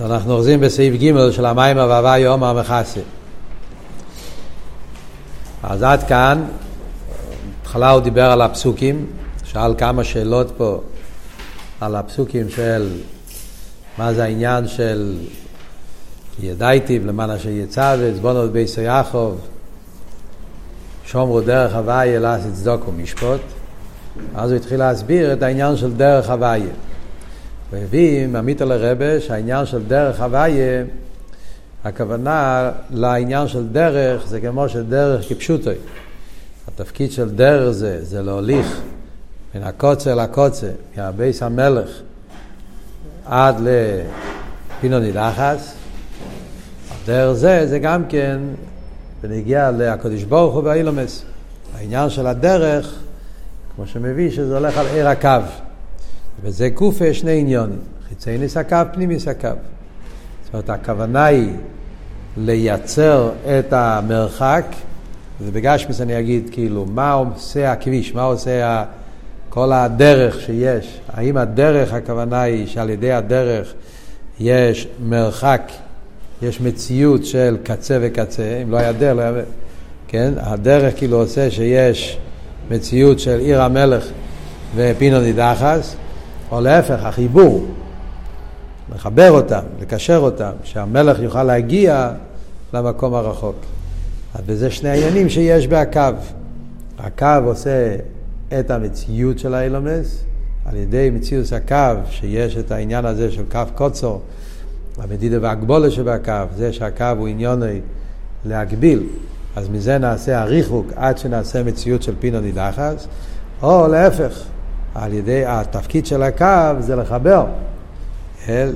אנחנו אוחזים בסעיף ג' של המים והווה יום המכסה. אז עד כאן, בהתחלה הוא דיבר על הפסוקים, שאל כמה שאלות פה על הפסוקים של מה זה העניין של ידייטיב למען אשר יצא ועצבונו בביסו יעקב, שומרו דרך הוויה לעשות צדוק ומשפוט. אז הוא התחיל להסביר את העניין של דרך הוויה. הוא הביא מעמית על הרבה שהעניין של דרך הוויה, הכוונה לעניין של דרך זה כמו שדרך כפשוטו. התפקיד של דרך זה, זה להוליך מן הקוצר לקוצר, מהבייס המלך עד לפינו נידחס. דרך זה, זה גם כן בנגיע לקדוש ברוך הוא והאילומס. העניין של הדרך, כמו שמביא, שזה הולך על עיר הקו. וזה קופה שני עניונים, חיצי הקו, פנימיס הקו. זאת אומרת, הכוונה היא לייצר את המרחק, ובגשמיס אני אגיד כאילו, מה עושה הכביש, מה עושה כל הדרך שיש. האם הדרך, הכוונה היא שעל ידי הדרך יש מרחק, יש מציאות של קצה וקצה, אם לא היה דרך, לא היה... כן? הדרך כאילו עושה שיש מציאות של עיר המלך ופינו נידחס, או להפך, החיבור, לחבר אותם, לקשר אותם, שהמלך יוכל להגיע למקום הרחוק. וזה שני העניינים שיש בהקו. הקו עושה את המציאות של האילומס, על ידי מציאות הקו, שיש את העניין הזה של קו קוצו, המדידה והגבולה שבקו, זה שהקו הוא עניוני להגביל, אז מזה נעשה הריחוק עד שנעשה מציאות של פינו נידחס, או להפך, על ידי התפקיד של הקו זה לחבר, אה,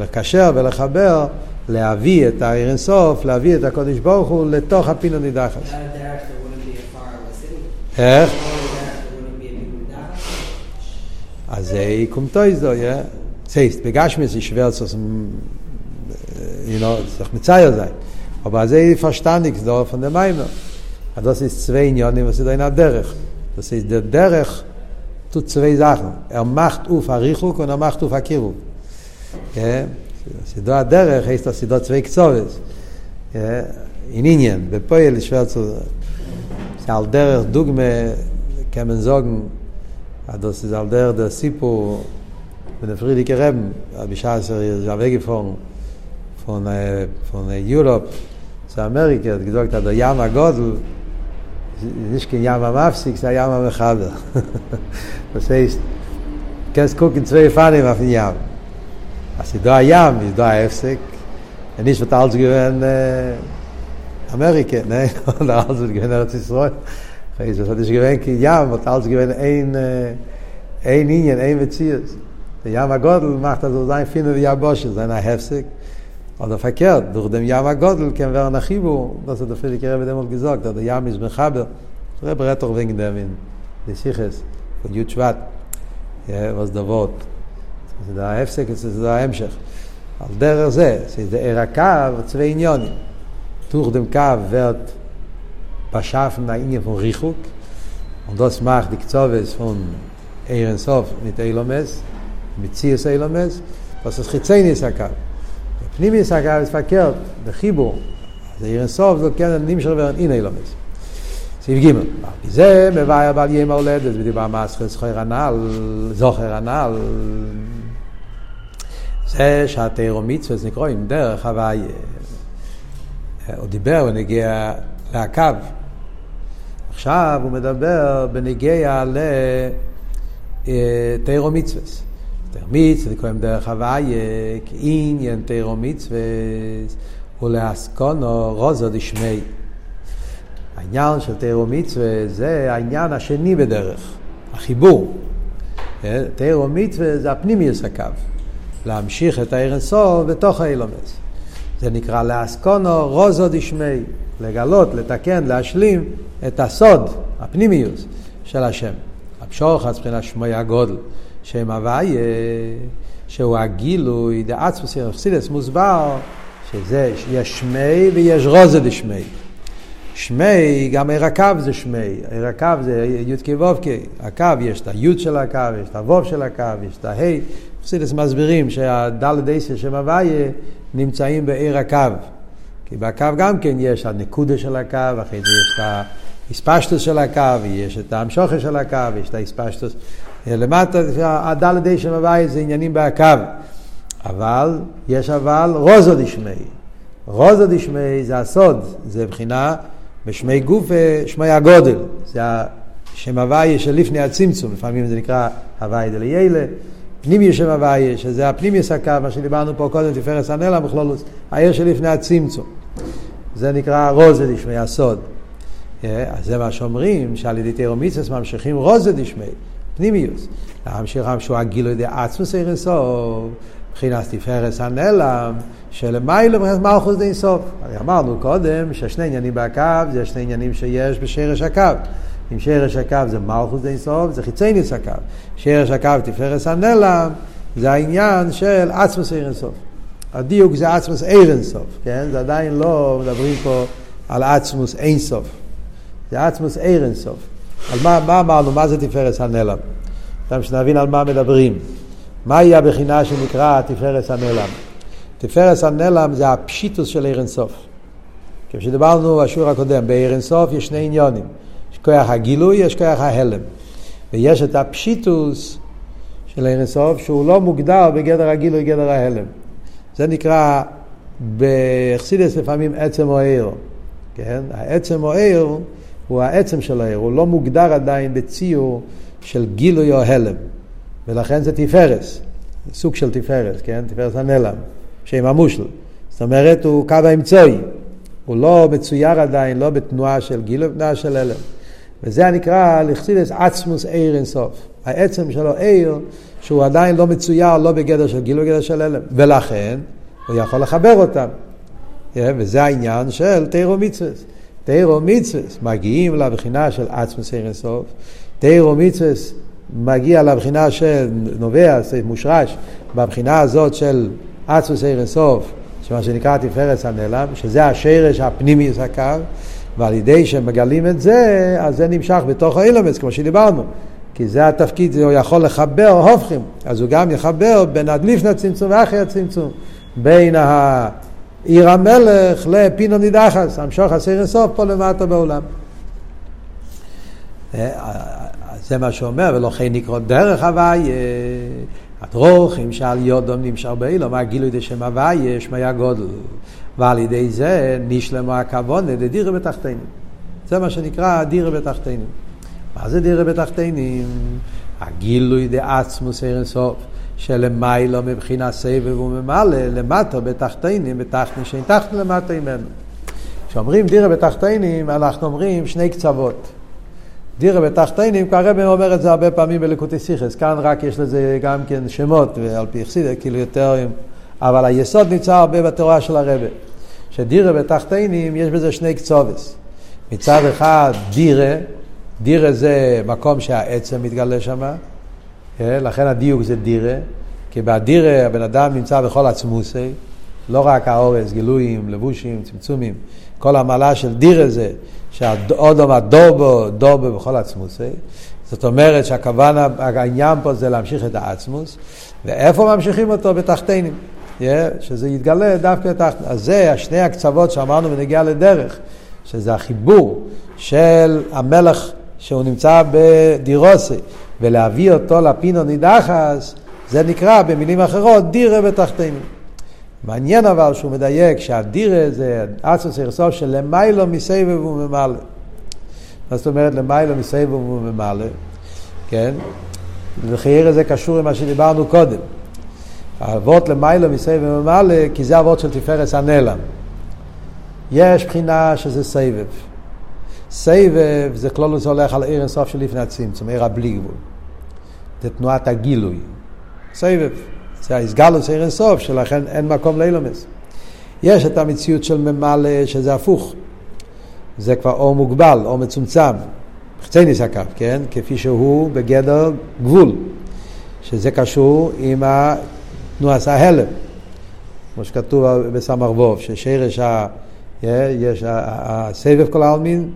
לקשר ולחבר, להביא את העיר אינסוף, להביא את הקודש ברוך הוא לתוך הפינו נידחס. איך? אז זה יקומתו איזו, יא? Zeist, begashmis ist schwer zu, you know, sich mit Zeier sein. Aber זה verstandig so von der Meimer. Das ist zwei Inyonim, was ist in der Derech. Das ist der Derech, tut zwei Sachen. Er macht auf a Richuk und er macht auf a Kiruk. Ja, sie da der heißt das sie da zwei Zoves. Ja, in Indien, bei Poel schwer zu sie al der Dogme kann man sagen, ah, dass sie al der der Sipo mit der Friedrich Rem, habe ich also ja weggefahren von äh, von äh, Europe zu Amerika, gesagt ah, der Jana Godel, nicht kein Yama Mafsik, ein Yama Mechaber. das heißt, du kannst gucken zwei Fahnen auf den Yam. Also da Yam ist da Efsek, und nicht wird alles gewesen äh, Amerika, ne? Und alles wird gewesen Eretz Israel. Das hat nicht gewesen kein Yam, wird alles gewesen ein, äh, ein Ingen, ein Metzies. Der Yama Godel macht also sein Finnen wie Abosche, sein Hefsek. Oder verkehrt, durch dem Yam HaGodel kann werden ein Chibu, das hat der Friedrich Rebbe demol gesagt, der Yam ist Mechaber, Rebbe auch wegen dem in die Siches von Yud Shvat, ja, was der Wort. Das ist der Hefsek, das ist der Hemshech. Al derer זה, es ist der Erakav, zwei Inyonim. Durch dem Kav wird beschaffen ein Inyan von Richuk, und das macht die Kzoves von Ehren Sof mit Eilomes, mit Zies Eilomes, was ist Chitzenis HaKav. פנימיס אגב ספקר בחיבור, זה עיר אינסוף, זה כן נמשך ואין הנה אילומס. סעיף ג' זה מביא בעל יום ההולדת ודיבר מסחר זכר הנ"ל, זוכר הנ"ל, זה שהתירו מצווה זה נקרא עם דרך הוויה. הוא דיבר בנגיע לקו. עכשיו הוא מדבר בנגיע לתירו מצווה. תר מצווה, קוראים דרך הוויה, כעניין תירו מצווה, ולהסקונו רוזו דשמי. העניין של תירו מצווה זה העניין השני בדרך, החיבור. תירו מצווה זה הפנימיוס הקו, להמשיך את העיר בתוך האילומס. זה נקרא להסקונו רוזו דשמי, לגלות, לתקן, להשלים את הסוד, הפנימיוס של השם. המשוך מבחינת שמוי הגודל. שם הוויה, שהוא הגילוי, דעצמוס ירפסידס, מוסבר שזה, יש שמי ויש רוזה דשמי. שמי, גם עיר הקו זה שמי, עיר הקו זה י' כו' הקו, יש את הי' של הקו, יש את הו' של הקו, יש את הה', חסידס מסבירים שהדלת עשר שם הוויה נמצאים בעיר הקו. כי בקו גם כן יש הנקודה של הקו, אחרי זה יש את האספשטוס של הקו, יש את המשוכר של הקו, יש את האספשטוס למטה, הדלת עשר שם הוויה זה עניינים בהקו. אבל, יש אבל רוזו דשמי. רוזו דשמי זה הסוד, זה מבחינה בשמי גוף ושמי הגודל. זה השם הוויה לפני הצמצום, לפעמים זה נקרא הוויה דליילה. פנימי שם הוויה, שזה הפנימי הקו, מה שדיברנו פה קודם, תפארס הנלה בכלולוס, העיר של לפני הצמצום. זה נקרא רוזו דשמי, הסוד. אז זה מה שאומרים, שעל ידי תירומיצס ממשיכים רוזו דשמי, פנימיוס. להמשיך שהוא הגילוי דעצמוס אירסוף. מבחינת תפארס הנעלם, שלמיילו מבחינת מלכוס די סוף. אמרנו קודם ששני עניינים בהקו זה שני עניינים שיש בשרש הקו. אם שרש הקו זה מלכוס די סוף, זה חיצי ניס הקו. שרש הקו תפארס הנעלם, זה העניין של עצמוס עיר אינסוף. הדיוק זה עצמוס עיר אינסוף, כן? זה עדיין לא מדברים פה על עצמוס אינסוף. זה עצמוס עיר אינסוף. על מה, מה אמרנו? מה זה תפארס הנעלם? גם שנבין על מה מדברים. מהי הבחינה שנקרא תפארס הנעלם? תפארס הנעלם זה הפשיטוס של עיר אינסוף. כפי בשיעור הקודם, בעיר אינסוף יש שני עניונים. יש כוח הגילוי, יש כוח ההלם. ויש את הפשיטוס של עיר אינסוף שהוא לא מוגדר בגדר הגילוי, גדר ההלם. זה נקרא בחסידס לפעמים עצם או עיר. כן? העצם או עיר הוא העצם של העיר, הוא לא מוגדר עדיין בציור של גילוי או הלם. ולכן זה תפארס, סוג של תפארס, כן? תפארס הנעלם, שם המושל. זאת אומרת, הוא קו האמצעי. הוא לא מצויר עדיין, לא בתנועה של גיל ובתנועה של הלם. וזה הנקרא לחסידס עצמוס עיר אינסוף. העצם שלו עיר, שהוא עדיין לא מצויר, לא בגדר של גיל ובגדר של הלם. ולכן, הוא יכול לחבר אותם. וזה העניין של תירו מצווה. תירו מצווה מגיעים לבחינה של עצמוס עיר אינסוף. תירו מצווה מגיע לבחינה של נובע, מושרש, בבחינה הזאת של אצוס עיר אינסוף, שמה שנקרא תפארץ הנעלם, שזה השרש הפנימי הקו, ועל ידי שמגלים את זה, אז זה נמשך בתוך האילומס, כמו שדיברנו. כי זה התפקיד, הוא יכול לחבר הופכים, אז הוא גם יחבר בין עד לפני הצמצום ואחרי הצמצום, בין עיר המלך לפינו נידחס, המשוך הסיר אינסוף פה למטה בעולם. זה מה שאומר, ולכן נקרא דרך הוויה, הדרוכים שעל יודום נמשך באילום, הגילוי דשם הוויה, שמיה גודל. ועל ידי זה נשלמו הכבוד לדירה בתחתינים. זה מה שנקרא דירה בתחתינים. מה זה דירה בתחתינים? הגילוי דעצמוס ערן סוף, שלמיילו מבחינה סבב וממלא, למטה בתחתינים, בתחתין שאין תחתין למטה ממנו. כשאומרים דירה בתחתינים, אנחנו אומרים שני קצוות. דירה בתחתינים, כי הרב אומר את זה הרבה פעמים בלקוטי סיכס, כאן רק יש לזה גם כן שמות, ועל פי יחסידה, כאילו יותר, אבל היסוד נמצא הרבה בתורה של הרבה, שדירה בתחתינים יש בזה שני קצובס. מצד אחד דירה, דירה זה מקום שהעצם מתגלה שם, אה, לכן הדיוק זה דירה, כי בדירה הבן אדם נמצא בכל עצמוסי, לא רק האורז, גילויים, לבושים, צמצומים, כל המעלה של דירה זה שהאודום הדובו, דובו בכל עצמוסי. זאת אומרת שהכוונה, העניין פה זה להמשיך את העצמוס, ואיפה ממשיכים אותו? בתחתינים. Yeah, שזה יתגלה דווקא תחת... אז זה שני הקצוות שאמרנו בנגיעה לדרך, שזה החיבור של המלך שהוא נמצא בדירוסי, ולהביא אותו לפינו נידחס, זה נקרא במילים אחרות דירה בתחתינים. מעניין אבל שהוא מדייק שהדירה זה אצוס ירסוף של למיילו מסבב וממלא. מה זאת אומרת למיילו מסבב וממלא? כן? וחייר זה קשור עם מה שדיברנו קודם. האבות למיילו מסבב וממלא, כי זה אבות של תפארס הנעלם. יש בחינה שזה סבב. סבב זה כלולוס הולך על עיר אינסוף לפני הצמצום, עיר הבלי גבול. זה תנועת הגילוי. סבב. זה האיסגלוס עיר אינסוף, שלכן אין מקום לאילומס. יש את המציאות של ממלא, שזה הפוך. זה כבר אור מוגבל, אור מצומצם. חצי הקו, כן? כפי שהוא בגדר גבול. שזה קשור עם תנועת ההלם. כמו שכתוב בסמ"ך ווב, ששרש ה... יש הסבב כל העלמין,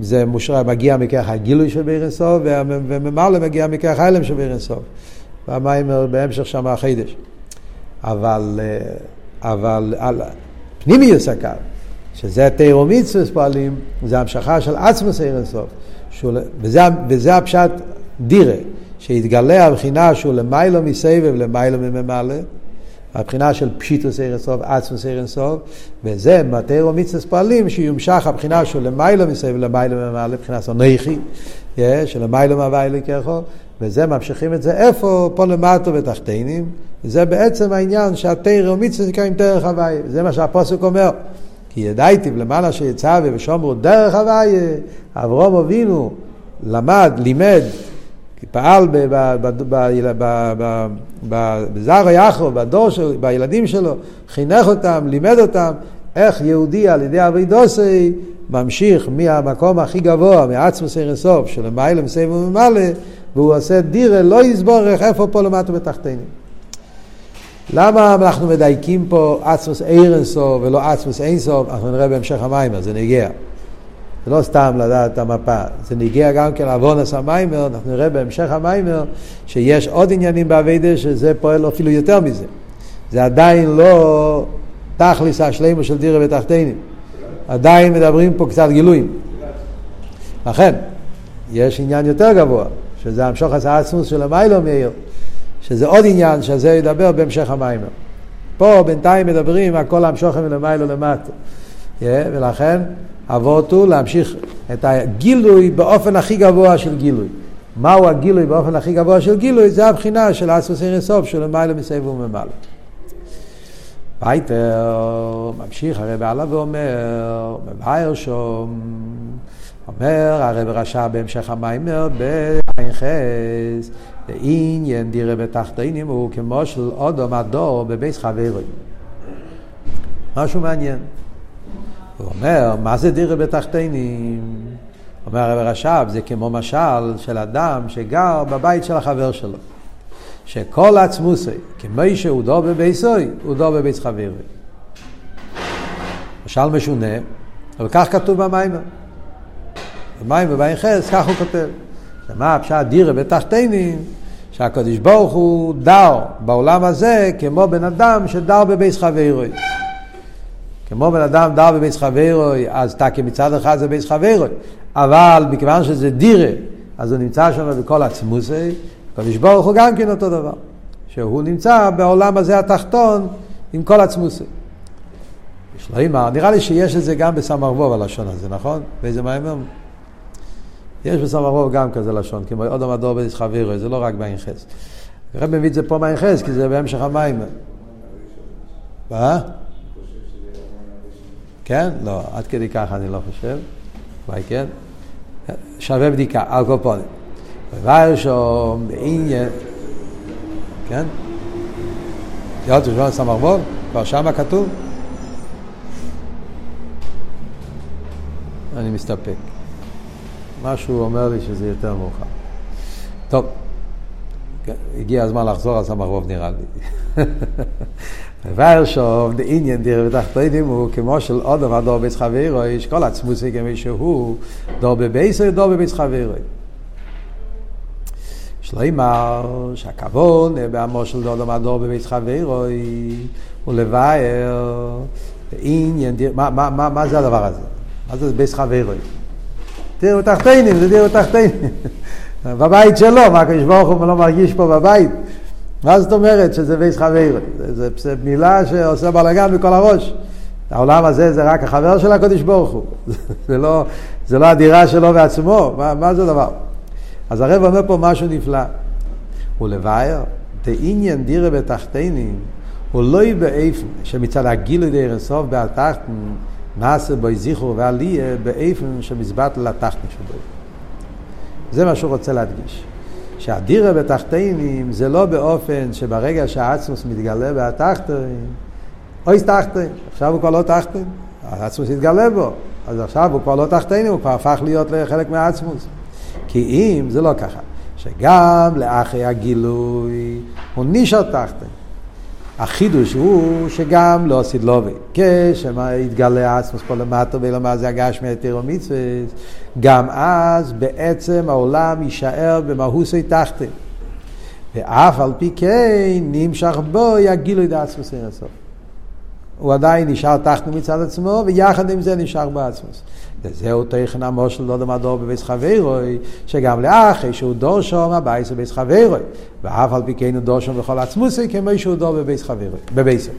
זה מושרה, מגיע מכך הגילוי של ביר אינסוף, וממלא מגיע מכך ההלם של ביר אינסוף. במיימר בהמשך שם החידש. אבל, אבל על פנימיוס הקו, שזה תירו מצווה פועלים, זה המשכה של עצמוס עיר אינסוף. וזה, וזה הפשט דירה, שהתגלה הבחינה שהוא למיילו מסבב למיילו ממלא. הבחינה של פשיטוס עיר אינסוף, עצמוס עיר אינסוף, וזה מתארו מצווה פועלים שיומשך הבחינה של למיילו מסביב למיילו ממלא, מבחינה של נכי, של למיילו מהווה ככה, וזה ממשיכים את זה איפה? פה למטו בתחתינים, וזה בעצם העניין שהתארו מצווה נקראים דרך הוויה, זה מה שהפוסק אומר. כי ידעתי למעלה שיצא ושומרו דרך הוויה, אברום אבינו למד, לימד, פעל בזר יעקב, בדור שלו, בילדים שלו, חינך אותם, לימד אותם איך יהודי על ידי אבי דוסי ממשיך מהמקום הכי גבוה, מעצמוס אירסוף, של מיילם סבב וממלא, והוא עושה דירה, לא יסבורך איפה פה למטה בתחתינים. למה אנחנו מדייקים פה עצמוס אירסוף ולא עצמוס אינסוף? אנחנו נראה בהמשך המים, זה נגיע. זה לא סתם לדעת את המפה, זה נגיע גם כן לעוונס המיימר, אנחנו נראה בהמשך המיימר שיש עוד עניינים באביידה שזה פועל אפילו יותר מזה. זה עדיין לא תכליס השלימו של דירה ותחתינים. עדיין מדברים פה קצת גילויים. לכן, יש עניין יותר גבוה, שזה המשוך הסעצמוס של המיילו מאיר, שזה עוד עניין שזה ידבר בהמשך המיימר. פה בינתיים מדברים על כל המשוכם מלמיילו למטה. ולכן אבות הוא להמשיך את הגילוי באופן הכי גבוה של גילוי. מהו הגילוי באופן הכי גבוה של גילוי? זה הבחינה של אסוס אירסוף של למעלה מסביב וממעלה. וייטר, ממשיך הרב עליו ואומר, מבאר שום, אומר הרב רשע בהמשך המיימר בעין חס, לעניין דירה בתחתינים הוא כמו של אודום הדור בבית חברוי. משהו מעניין. הוא אומר, מה זה דירה בתחתינים? אומר הרב רש"ב, זה כמו משל של אדם שגר בבית של החבר שלו. שכל עצמוסי, כמו שהוא דור בביסוי, הוא דור בבית חברי. משל משונה, אבל כך כתוב במיימר. במיימר באינכס, כך הוא כותב. מה הפשט דירה בתחתינים? שהקדוש ברוך הוא דר בעולם הזה כמו בן אדם שדר בבית חברי. כמו בן אדם דר בבית חברוי, אז תקי מצד אחד זה בית חברוי, אבל מכיוון שזה דירה, אז הוא נמצא שם בכל עצמוסי, הקדוש ברוך הוא גם כן אותו דבר, שהוא נמצא בעולם הזה התחתון עם כל עצמוסי. אימא, נראה לי שיש את זה גם בסמ"ר הלשון הזה, נכון? באיזה מאמר? יש בסמ"ר גם כזה לשון, כמו עוד המדור בית חברוי, זה לא רק בעין חס. הרב מביא את זה פה מעין חס, כי זה בהמשך המים. מה? כן? לא, עד כדי ככה אני לא חושב. אולי כן? שווה בדיקה, אלקופונים. ורשום בעניין, כן? יאללה, תשמע סמ"ר בוב, כבר שמה כתוב? אני מסתפק. משהו אומר לי שזה יותר מאוחר. טוב, הגיע הזמן לחזור על סמ"ר בוב נראה לי. ורשום דעניין דיר בתחתינים הוא כמו של אודם הדור בית חברוי, שכל עצמוסי כמי שהוא דור בבייסר, דור בבית חברוי. יש לו אמר שהכבוד בעמו של אודם הדור בבית חברוי הוא לבאר עניין דיר, מה, מה, מה, מה זה הדבר הזה? מה זה בית חברוי? דיר בתחתינים, זה דיר בתחתינים. בבית שלו, מה הקדוש ברוך הוא לא מרגיש פה בבית? מה זאת אומרת שזה בייס חבר? זה, זה מילה שעושה בלאגן בכל הראש. העולם הזה זה רק החבר של הקודש ברוך הוא. זה לא, זה לא הדירה שלו בעצמו, מה, מה זה הדבר? אז הרב אומר פה משהו נפלא. הוא לבאר, דעניין דירה בתחתינים, הוא לא באיפן שמצד הגילוי די רסוף בהתחתן, נעשה בו זיכרו ועליה באיפן שמזבט לתחתן שבו. זה מה שהוא רוצה להדגיש. שהדירה בתחתינים זה לא באופן שברגע שהעצמוס מתגלה בתחתינים, אוי תחתין, עכשיו הוא כבר לא תחתין, העצמוס התגלה בו, אז עכשיו הוא כבר לא תחתינים, הוא כבר הפך להיות לחלק מהעצמוס. כי אם זה לא ככה, שגם לאחרי הגילוי הוא נשאר תחתין. החידוש הוא שגם לא סדלובי, כשהתגלה עצמוס פה למטה ולמה זה הגש מהיתר ומצווה, גם אז בעצם העולם יישאר במהוסי תחתן. ואף על פי כן נמשך בו יגילו את עצמוס אין הסוף. הוא עדיין נשאר תחתנו מצד עצמו, ויחד עם זה נשאר בעצמוס. וזהו תכן המושל לא דמדור בביס חברוי, שגם לאחרי שהוא דור שום הבייס בביס חברוי, ואף על פי כן הוא דור שום בכל עצמוסי, כמו שהוא דור בביס חברוי, בביסו.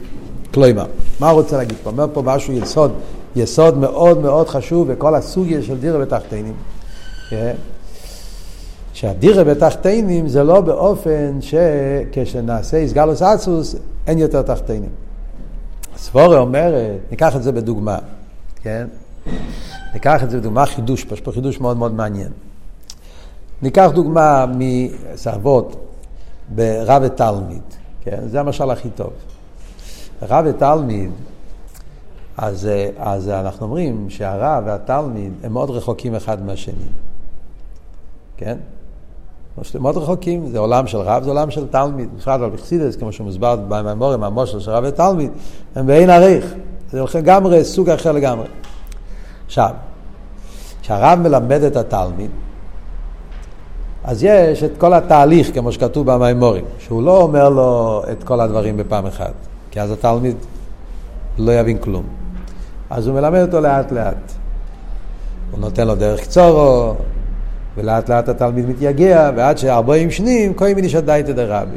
כלומר, מה הוא רוצה להגיד פה? אומר פה משהו יסוד, יסוד מאוד מאוד חשוב בכל הסוגיה של דירה בתחתינים. כן? שהדירה בתחתינים זה לא באופן שכשנעשה איסגלוס אצוס אין יותר תחתינים. סבורה אומרת, ניקח את זה בדוגמה, כן? ניקח את זה בדוגמה חידוש, יש פה חידוש מאוד מאוד מעניין. ניקח דוגמה מסרבות ברב ותלמיד, כן? זה המשל הכי טוב. רב ותלמיד, אז, אז אנחנו אומרים שהרב והתלמיד הם מאוד רחוקים אחד מהשני, כן? מאוד רחוקים, זה עולם של רב, זה עולם של תלמיד, בפרט על בחסידס, כמו שמוסבר במימורים, המושל של רב ותלמיד, הם באין עריך, זה לגמרי, סוג אחר לגמרי. עכשיו, כשהרב מלמד את התלמיד, אז יש את כל התהליך, כמו שכתוב במימורים, שהוא לא אומר לו את כל הדברים בפעם אחת, כי אז התלמיד לא יבין כלום. אז הוא מלמד אותו לאט לאט. הוא נותן לו דרך קצורו, ולאט לאט התלמיד מתייגע, ועד שארבעים שנים, כהן מינישא דייתא דרבי.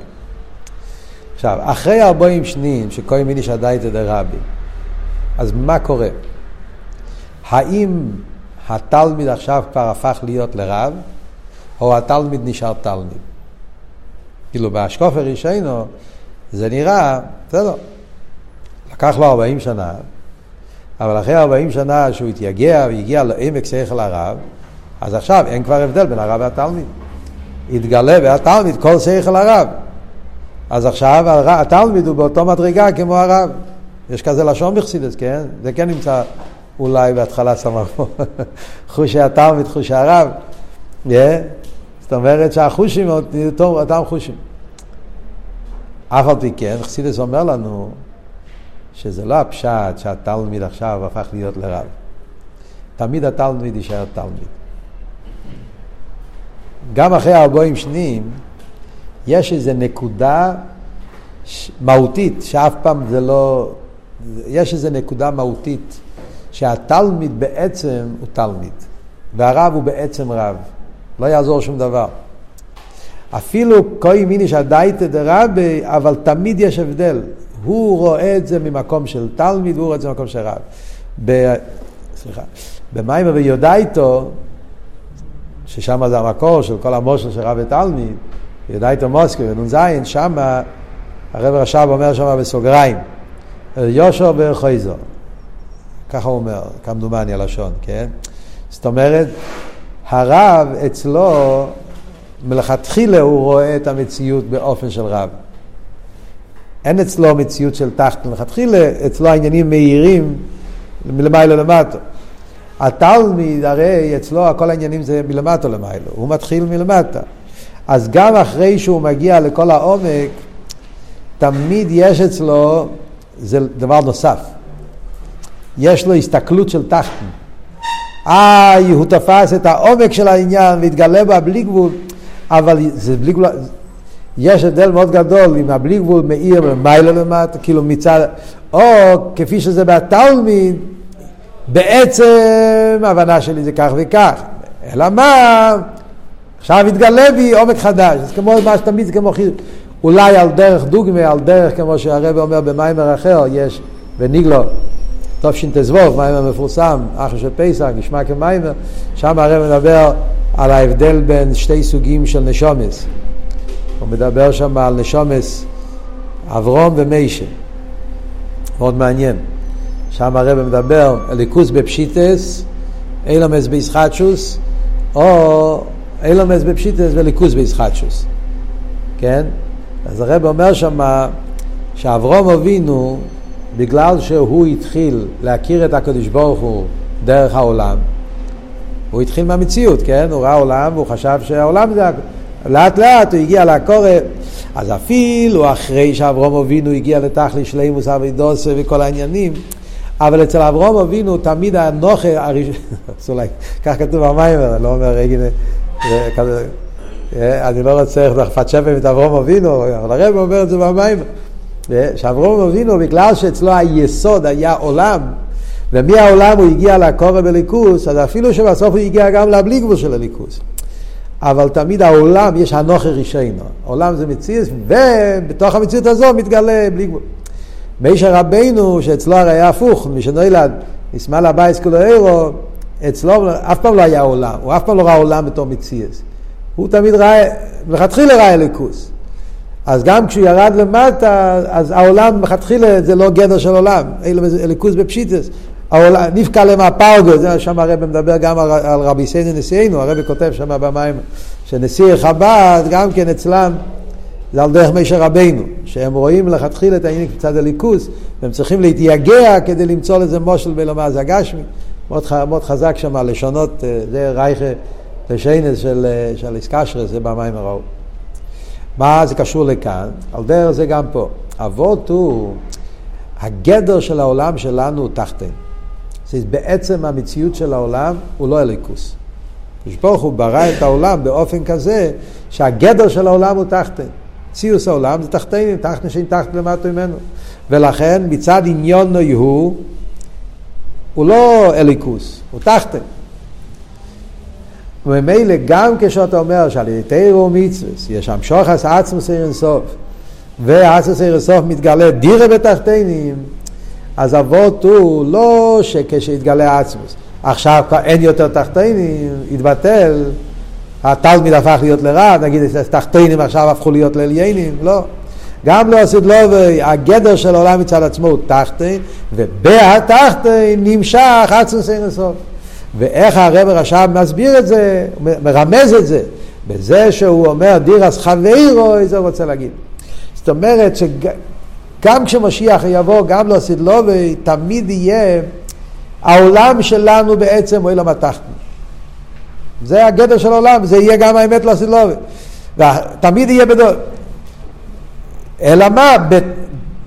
עכשיו, אחרי ארבעים שנים שכהן מינישא דייתא דרבי, אז מה קורה? האם התלמיד עכשיו כבר הפך להיות לרב, או התלמיד נשאר תלמיד? כאילו באשקופר ראשינו זה נראה, בסדר, לקח לו ארבעים שנה, אבל אחרי ארבעים שנה שהוא התייגע והגיע לעמק שכל הרב, אז עכשיו אין כבר הבדל בין הרב והתלמיד. התגלה והתלמיד כל שכל הרב. אז עכשיו התלמיד הוא באותו מדרגה כמו הרב. יש כזה לשון בחסידס, כן? זה כן נמצא אולי בהתחלה פה. חושי התלמיד, חושי הרב. Yeah. זאת אומרת שהחושים אותם חושים. אף על פי כן, חסידס אומר לנו שזה לא הפשט שהתלמיד עכשיו הפך להיות לרב. תמיד התלמיד יישאר תלמיד. גם אחרי ארבעים שנים, יש איזו נקודה מהותית, שאף פעם זה לא... יש איזו נקודה מהותית, שהתלמיד בעצם הוא תלמיד, והרב הוא בעצם רב. לא יעזור שום דבר. אפילו כהי מיניש הדייתא דרבי, אבל תמיד יש הבדל. הוא רואה את זה ממקום של תלמיד, הוא רואה את זה ממקום של רב. ב... סליחה. במיימר ויודאיתו, ששם זה המקור של כל המושל של רב ותלמיד, יודאיתו מוסקי ונ"ז, שם הרב רש"ב אומר שם בסוגריים, יושר וחויזו. ככה הוא אומר, כמדומני הלשון, כן? זאת אומרת, הרב אצלו, מלכתחילה הוא רואה את המציאות באופן של רב. אין אצלו מציאות של תחת מלכתחילה, אצלו העניינים מהירים מלמעלה למטה. התלמיד, הרי אצלו כל העניינים זה מלמטה למעלה, הוא מתחיל מלמטה. אז גם אחרי שהוא מגיע לכל העומק, תמיד יש אצלו, זה דבר נוסף, יש לו הסתכלות של תחתן. איי, הוא תפס את העומק של העניין והתגלה בה בלי גבול, אבל זה בלי גבול, יש הבדל מאוד גדול אם הבלי גבול מאיר ומיילה למטה, כאילו מצד, או כפי שזה בתלמיד, בעצם ההבנה שלי זה כך וכך. אלא מה? עכשיו התגלה בי עומק חדש. זה כמו מה שתמיד זה כמו חיזוק. אולי על דרך דוגמה, על דרך כמו שהרב אומר במיימר אחר, יש וניגלו, תשט"ו, מיימר מפורסם, אחר של פסח, נשמע כמיימר, שם הרב מדבר על ההבדל בין שתי סוגים של נשומס. הוא מדבר שם על נשומס אברום ומיישה. מאוד מעניין. שם הרב מדבר אליקוס בפשיטס, אילומס בישחטשוס, או אילומס בפשיטס וליכוס בישחטשוס. כן? אז הרב אומר שם שאברום אבינו, בגלל שהוא התחיל להכיר את הקדוש ברוך הוא דרך העולם, הוא התחיל מהמציאות, כן? הוא ראה עולם והוא חשב שהעולם זה... לאט לאט הוא הגיע לקורא, אז אפילו אחרי שאברום אבינו הגיע לתכלי שלימוס אבידוסה וכל העניינים, אבל אצל אברום אבינו תמיד הנוכה הראשון, אולי, כך כתוב במיימר, לא אומר רגע, אה, אני לא רוצה שפם את אברום אבינו, אבל הרב אומר את זה במים. שאברום אבינו, בגלל שאצלו היסוד היה עולם, ומהעולם הוא הגיע לקורא בליכוס, אז אפילו שבסוף הוא הגיע גם לבלי גבול של הליכוס. אבל תמיד העולם, יש הנוכר רישינו. העולם זה מציאות, ובתוך המציאות הזו מתגלה בלי גבול. מישר רבינו, שאצלו הרי היה הפוך, מי שנולד, ישמעאל הבייס כולו אירו, אצלו אף פעם לא היה עולם, הוא אף פעם לא ראה עולם בתור מציאות. הוא תמיד ראה, מלכתחילה ראה אליקוס. אז גם כשהוא ירד למטה, אז העולם מלכתחילה זה לא גדר של עולם, אליקוס בפשיטס. נפקע להם הפרגו, זה שם הרב מדבר גם על, רבי סיינו נשיאנו, הרב כותב שם במים, שנשיא חב"ד גם כן אצלם, זה על דרך מישר רבינו, שהם רואים לכתחילה את העניין קצת הליכוס, והם צריכים להתייגע כדי למצוא לזה מושל בלומר זה הגשמי. מאוד, מאוד חזק שם לשונות, אה, זה רייכה לשיינס של, אה, של איסקשרס, זה במים הראו. מה זה קשור לכאן? על דרך זה גם פה. אבות הוא, הגדר של העולם שלנו הוא תחתן. זה בעצם המציאות של העולם הוא לא אליקוס. ברוך הוא ברא את העולם באופן כזה שהגדר של העולם הוא תחתן. ציוס העולם זה תחתנים, תחתן שאין תחת למטה ממנו. ולכן מצד עניון הוא, הוא לא אליקוס, הוא תחתן. וממילא גם כשאתה אומר שעל ידי תירו ומצווה יש שם שוחס עצמוס עיר אינסוף ועצמוס עיר אינסוף מתגלה דירה בתחתינים אז אבות הוא לא שכשהתגלה עצמוס עכשיו אין יותר תחתינים, התבטל התלמיד הפך להיות לרע, נגיד תחתינים עכשיו הפכו להיות לעליינים, לא. גם לא עשית לא, הגדר של העולם מצד עצמו הוא תחתין, ובהתחתין נמשך עצמוס אינסוף. ואיך הרב רש"ב מסביר את זה, מרמז את זה, בזה שהוא אומר דירס חברו, זה הוא רוצה להגיד. זאת אומרת שגם כשמשיח יבוא, גם לא סדלובי, תמיד יהיה, העולם שלנו בעצם אלא מתחתן. זה הגדר של העולם, זה יהיה גם האמת לא סדלובי. ותמיד יהיה בדור. אלא מה?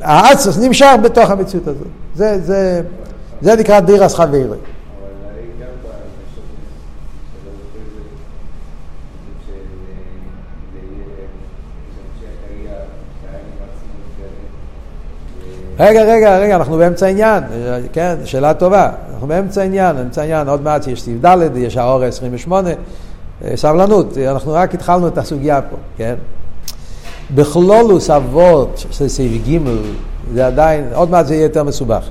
האצוס נמשך בתוך המציאות הזאת. זה, זה, זה נקרא דירס חברו. רגע, רגע, רגע, אנחנו באמצע העניין, כן, שאלה טובה, אנחנו באמצע העניין, באמצע העניין, עוד מעט יש סעיף ד', יש האור 28, סבלנות, אנחנו רק התחלנו את הסוגיה פה, כן? בכלולוס אבות של סעיף ג' זה עדיין, עוד מעט זה יהיה יותר מסובך.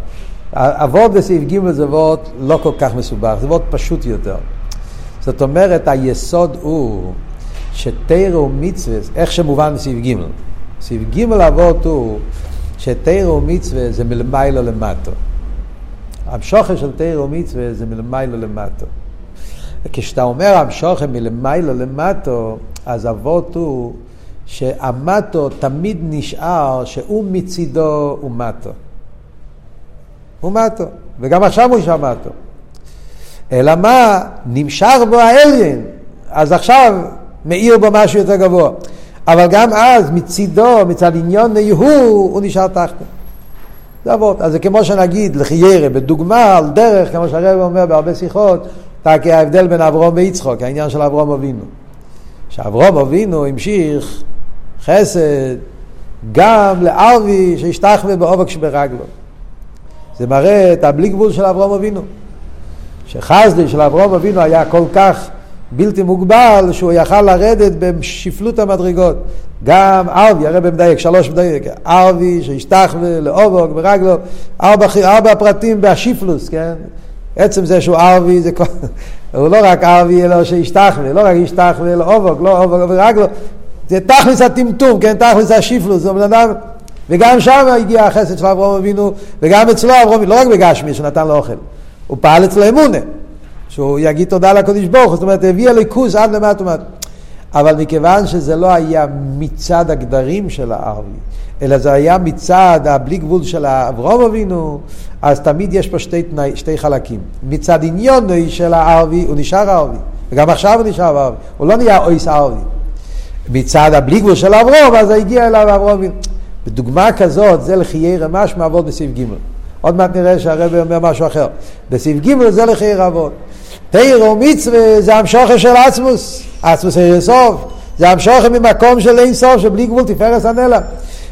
אבות בסעיף ג' זה אבות לא כל כך מסובך, זה אבות פשוט יותר. זאת אומרת, היסוד הוא שתרא ומצווה, איך שמובן בסעיף ג', סעיף ג' אבות הוא שתרא ומצווה זה מלמיילו למטו. המשוכר של תרא ומצווה זה מלמיילו למטו. וכשאתה אומר המשוכר מלמיילו למטו, אז אבות הוא שהמטו תמיד נשאר שהוא מצידו הוא מטו. הוא מטו, וגם עכשיו הוא נשאר מטו. אלא מה? נמשך בו האליין, אז עכשיו מאיר בו משהו יותר גבוה. אבל גם אז מצידו, מצד עניון יהוא, הוא נשאר תחתו. זה אבות. אז זה כמו שנגיד לחיירה, בדוגמה, על דרך, כמו שהרב אומר בהרבה שיחות, כי ההבדל בין אברום ויצחוק, העניין של אברום אבינו. שאברום אבינו המשיך חסד גם לערבי שהשתחווה בעובק שברגלו. זה מראה את הבלי גבול של אברום אבינו. שחסדי של אברום אבינו היה כל כך בלתי מוגבל שהוא יכל לרדת בשפלות המדרגות. גם ערבי, הרי במדייק, שלוש מדייק, ערבי שהשתחווה לאובוק ברגלו, ארבע, ארבע פרטים בהשיפלוס, כן? עצם זה שהוא ערבי, זה כל... הוא לא רק ערבי אלא שהשתחווה, לא רק השתחווה לאובוק, לא אובוק ברגלו, זה תכלס הטמטום, כן? תכלס השיפלוס, זה בן אדם... וגם שם הגיע החסד של אברהם אבינו, וגם אצלו אברהם, לא רק בגשמי שנתן לו אוכל, הוא פעל אצלו אמונה. שהוא יגיד תודה לקדוש ברוך הוא, זאת אומרת, הביא הליכוז עד למטה ומטה. אבל מכיוון שזה לא היה מצד הגדרים של הערבי, אלא זה היה מצד הבלי גבול של אברום אבינו, אז תמיד יש פה שתי, תנאי, שתי חלקים. מצד עניון של הערבי, הוא נשאר ערבי, וגם עכשיו הוא נשאר ערבי, הוא לא נהיה אויס ערבי. מצד הבלי גבול של אברום, אז הגיע אליו אברום אבינו. בדוגמה כזאת, זה לחיי רמש מעבוד בסעיף ג'. עוד מעט נראה שהרבי אומר משהו אחר. בסעיף ג' זה לחיי רבות. תירו מצווה זה המשוכר של עצמוס, עצמוס סוף, זה המשוך ממקום של אין סוף, שבלי גבול תפארס הנלע.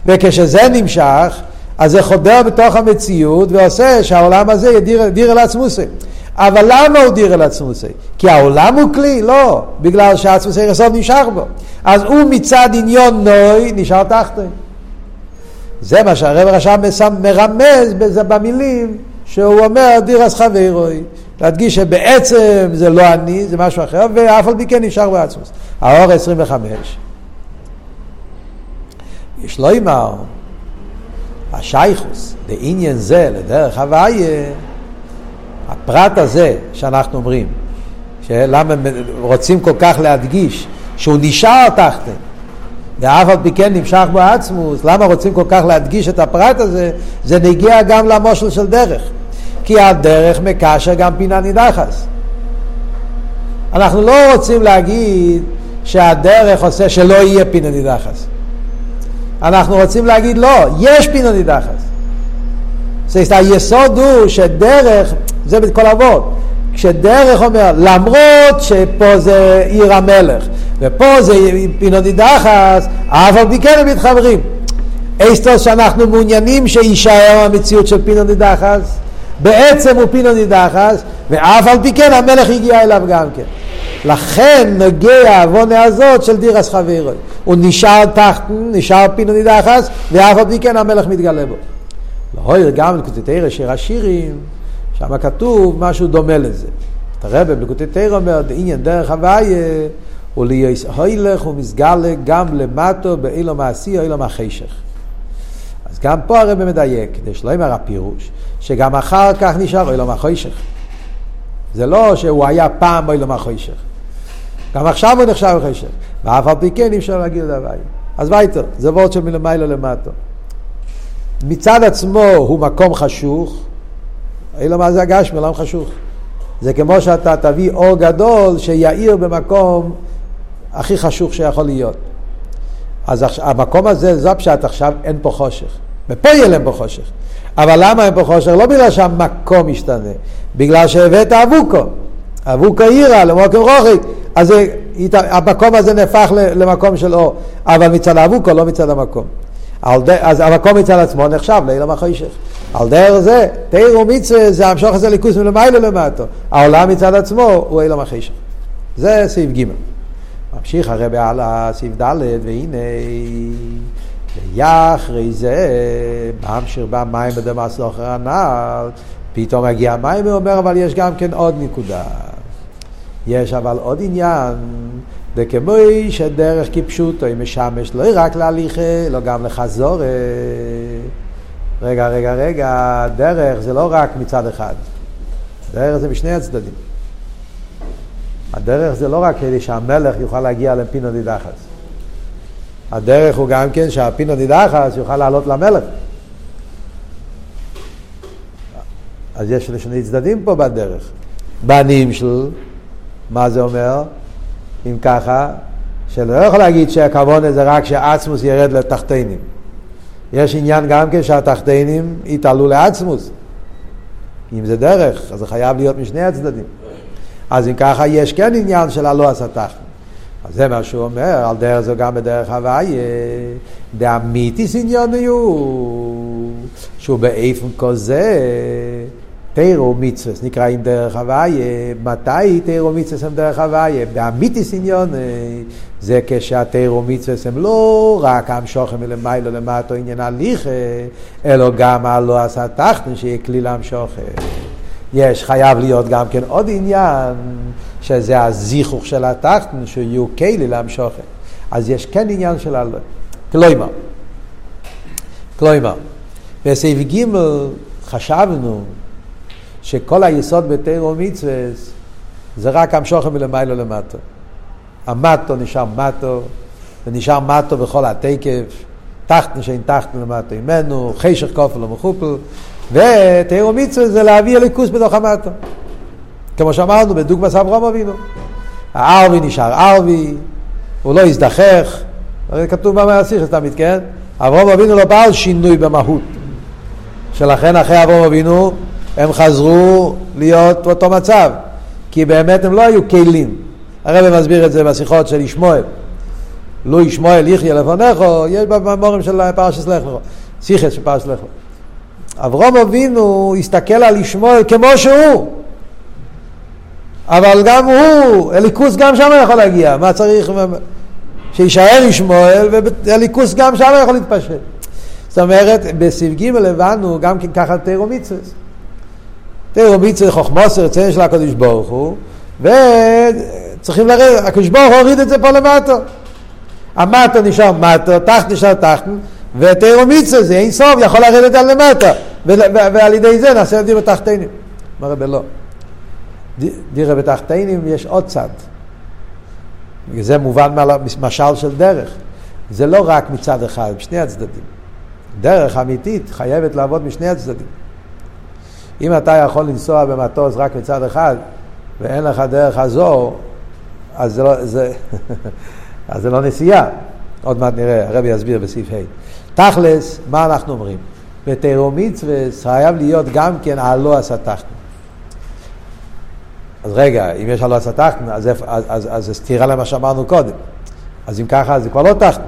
וכשזה נמשך, אז זה חודר בתוך המציאות ועושה שהעולם הזה יהיה דיר, דיר אל עצמוסי. אבל למה הוא דיר אל עצמוסי? כי העולם הוא כלי? לא, בגלל שעצמוסי יסוד נשאר בו. אז הוא מצד עניון נוי נשאר תחתון. זה מה שהרב רשם מרמז במילים שהוא אומר דירס חברוי. להדגיש שבעצם זה לא אני, זה משהו אחר, ואף על פי כן נשאר בעצמוס. האור 25. יש לו אמר, השייכוס, לעניין זה, לדרך הוויה, הפרט הזה שאנחנו אומרים, שלמה רוצים כל כך להדגיש שהוא נשאר תחתן, ואף על פי כן נמשך בו עצמוס, למה רוצים כל כך להדגיש את הפרט הזה? זה נגיע גם למושל של דרך. כי הדרך מקשר גם פינה נידחס. אנחנו לא רוצים להגיד שהדרך עושה שלא יהיה פינה נידחס. אנחנו רוצים להגיד לא, יש פינה נידחס. זאת היסוד הוא שדרך, זה בכל אבות, כשדרך אומר, למרות שפה זה עיר המלך, ופה זה פינות נידחס, על פי כן מתחברים. אסטוס שאנחנו מעוניינים שיישאר המציאות של פינות נידחס, בעצם הוא פינות נידחס, ואף על פי כן המלך הגיע אליו גם כן. לכן נוגע העוונה הזאת של דירס חברוי. הוא נשאר תחת, נשאר פינות נידחס, ואף על פי כן המלך מתגלה בו. להויר גם לקוטי תרא שיר השירים, שם כתוב משהו דומה לזה. הרב בלקוטי תרא אומר, עניין דרך הוויה ולהיס הילך ומסגלה גם למטו באילו מעשי או אילו מהחשך. גם פה הרב מדייק, כדי שלא יאמר הפירוש, שגם אחר כך נשאר אילו מהחשך. זה לא שהוא היה פעם אילו מהחשך. גם עכשיו הוא נחשב בחשך. ואף על פי כן אי אפשר להגיד הוויה. אז וייטר, זה וורד של מלמעלה למטו. מצד עצמו הוא מקום חשוך, אילו מה זה הגשמי, עולם חשוך. זה כמו שאתה תביא אור גדול שיאיר במקום הכי חשוך שיכול להיות. אז המקום הזה, זה הפשט עכשיו, אין פה חושך. ופה יהיה להם פה חושך. אבל למה אין פה חושך? לא בגלל שהמקום משתנה, בגלל שהבאת אבוקו. אבוקו עירה למוקם רוחק, אז המקום הזה נהפך למקום של אור. אבל מצד אבוקו, לא מצד המקום. אז המקום מצד עצמו נחשב לאילם החושך. על דרך זה, תיר ומצווה זה המשוך הזה ליכוס מלמעלה למטו. העולם מצד עצמו הוא אילם החושך. זה סעיף ג'. ממשיך הרבי הלאה, סעיף ד', והנה, ויחרי זה, ממשיך במים בדמס לאחר הנעל, פתאום מגיע המים, הוא אומר, אבל יש גם כן עוד נקודה. יש אבל עוד עניין, וכמוי שדרך כפשוטו היא משמש לא רק להליכה, לא גם לחזור. רגע, רגע, רגע, דרך זה לא רק מצד אחד, דרך זה משני הצדדים. הדרך זה לא רק כדי שהמלך יוכל להגיע לפינו נידחס. הדרך הוא גם כן שהפינו נידחס יוכל לעלות למלך. אז יש שני צדדים פה בדרך. בנים של, מה זה אומר? אם ככה, שלא יכול להגיד שהכוונה זה רק שעצמוס ירד לתחתינים. יש עניין גם כן שהתחתינים יתעלו לעצמוס. אם זה דרך, אז זה חייב להיות משני הצדדים. אז אם ככה יש כן עניין של הלא הסתך. אז זה מה שהוא אומר, על דרך זו גם בדרך הוויה, דאמיתיס עניון הוא, שהוא באיפן כזה, תירו מצווה, נקראים דרך הוויה, מתי תירו מצווה הם דרך הוויה? באמיתיס עניון זה כשהתירו מצווה הם לא רק המשוכם מלמיילו למטו עניין הליכה, אלא גם הלא הסתך, שיהיה כלי להמשוכם. יש, חייב להיות גם כן עוד עניין, שזה הזיכוך של התחתן, שיהיו כלי להמשוכת. אז יש כן עניין של הלא. כלומר, כלומר, בסעיף ג' חשבנו שכל היסוד בתירו מצווה זה רק המשוכם מלמיילו למטו. המטו נשאר מטו, ונשאר מטו בכל התקף, תחתן שאין תחתן למטו ממנו, חשך כופל ומחופל, ותירו מצווה זה להביא אליקוס בתוך המטה. כמו שאמרנו בדוגמא אברהם אבינו. הערבי נשאר ערבי, הוא לא הזדחך, הרי כתוב במעשיר תמיד, כן? אברהם אבינו לא בא על שינוי במהות. שלכן אחרי אברהם אבינו הם חזרו להיות באותו מצב, כי באמת הם לא היו כלים. הרב מסביר את זה בשיחות של ישמעאל. לא ישמואל יחיה לפניך, יש במורים של פרשת לך לך, סיכס של פרשת לך לך. אברום אבינו הסתכל על ישמואל כמו שהוא. אבל גם הוא, הליכוס גם שם יכול להגיע, מה צריך, שיישאר ישמואל, והליכוס גם שם יכול להתפשט. זאת אומרת, בסעיף ג' הבנו גם כן ככה תירו מצווה. תירו מצווה חוכמוס רציון של הקדוש ברוך הוא, וצריכים לרדת, הקדוש ברוך הוא הוריד את זה פה למטה. המטה נשאר מטה, תחת נשאר תחת, ותירו מצווה זה אין סוף, יכול לרדת על למטה, ועל ידי זה נעשה דירה תחתינים. מה רבי לא? דירה בתחתינים יש עוד צד. זה מובן מהמשל של דרך. זה לא רק מצד אחד, משני הצדדים. דרך אמיתית חייבת לעבוד משני הצדדים. אם אתה יכול לנסוע במטוס רק מצד אחד ואין לך דרך חזור, אז זה לא, זה, אז זה לא נסיעה. עוד מעט נראה, הרבי יסביר בסעיף ה'. תכלס, מה אנחנו אומרים? בתיירו מצווה חייב להיות גם כן הלא הסתכנו. אז רגע, אם יש הלא הסתכנו, אז, אז, אז, אז זה סתירה למה שאמרנו קודם. אז אם ככה, זה כבר לא תכנו.